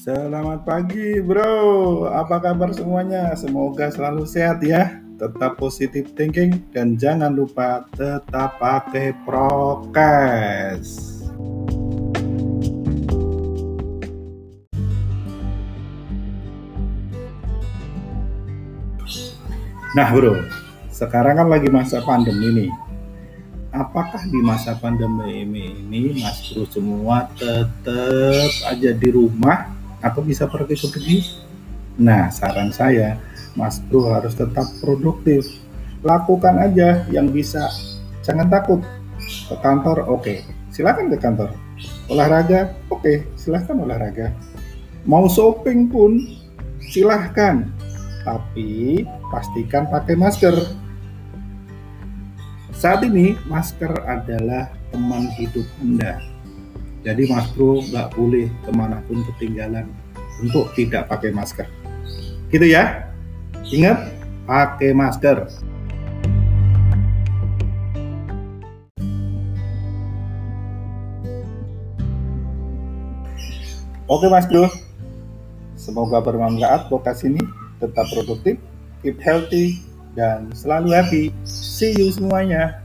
Selamat pagi bro, apa kabar semuanya? Semoga selalu sehat ya, tetap positif thinking dan jangan lupa tetap pakai prokes. Nah bro, sekarang kan lagi masa pandemi nih. Apakah di masa pandemi ini Mas Bro semua tetap aja di rumah atau bisa pergi ke pergi. Nah, saran saya, Mas Bro harus tetap produktif. Lakukan aja yang bisa. Jangan takut. Ke kantor, oke. Okay. Silakan ke kantor. Olahraga, oke. Okay. Silahkan olahraga. Mau shopping pun, silahkan. Tapi pastikan pakai masker. Saat ini, masker adalah teman hidup Anda jadi Mas Bro nggak boleh ke mana pun ketinggalan untuk tidak pakai masker. Gitu ya. Ingat, pakai masker. Oke Mas Bro, semoga bermanfaat podcast ini. Tetap produktif, keep healthy, dan selalu happy. See you semuanya.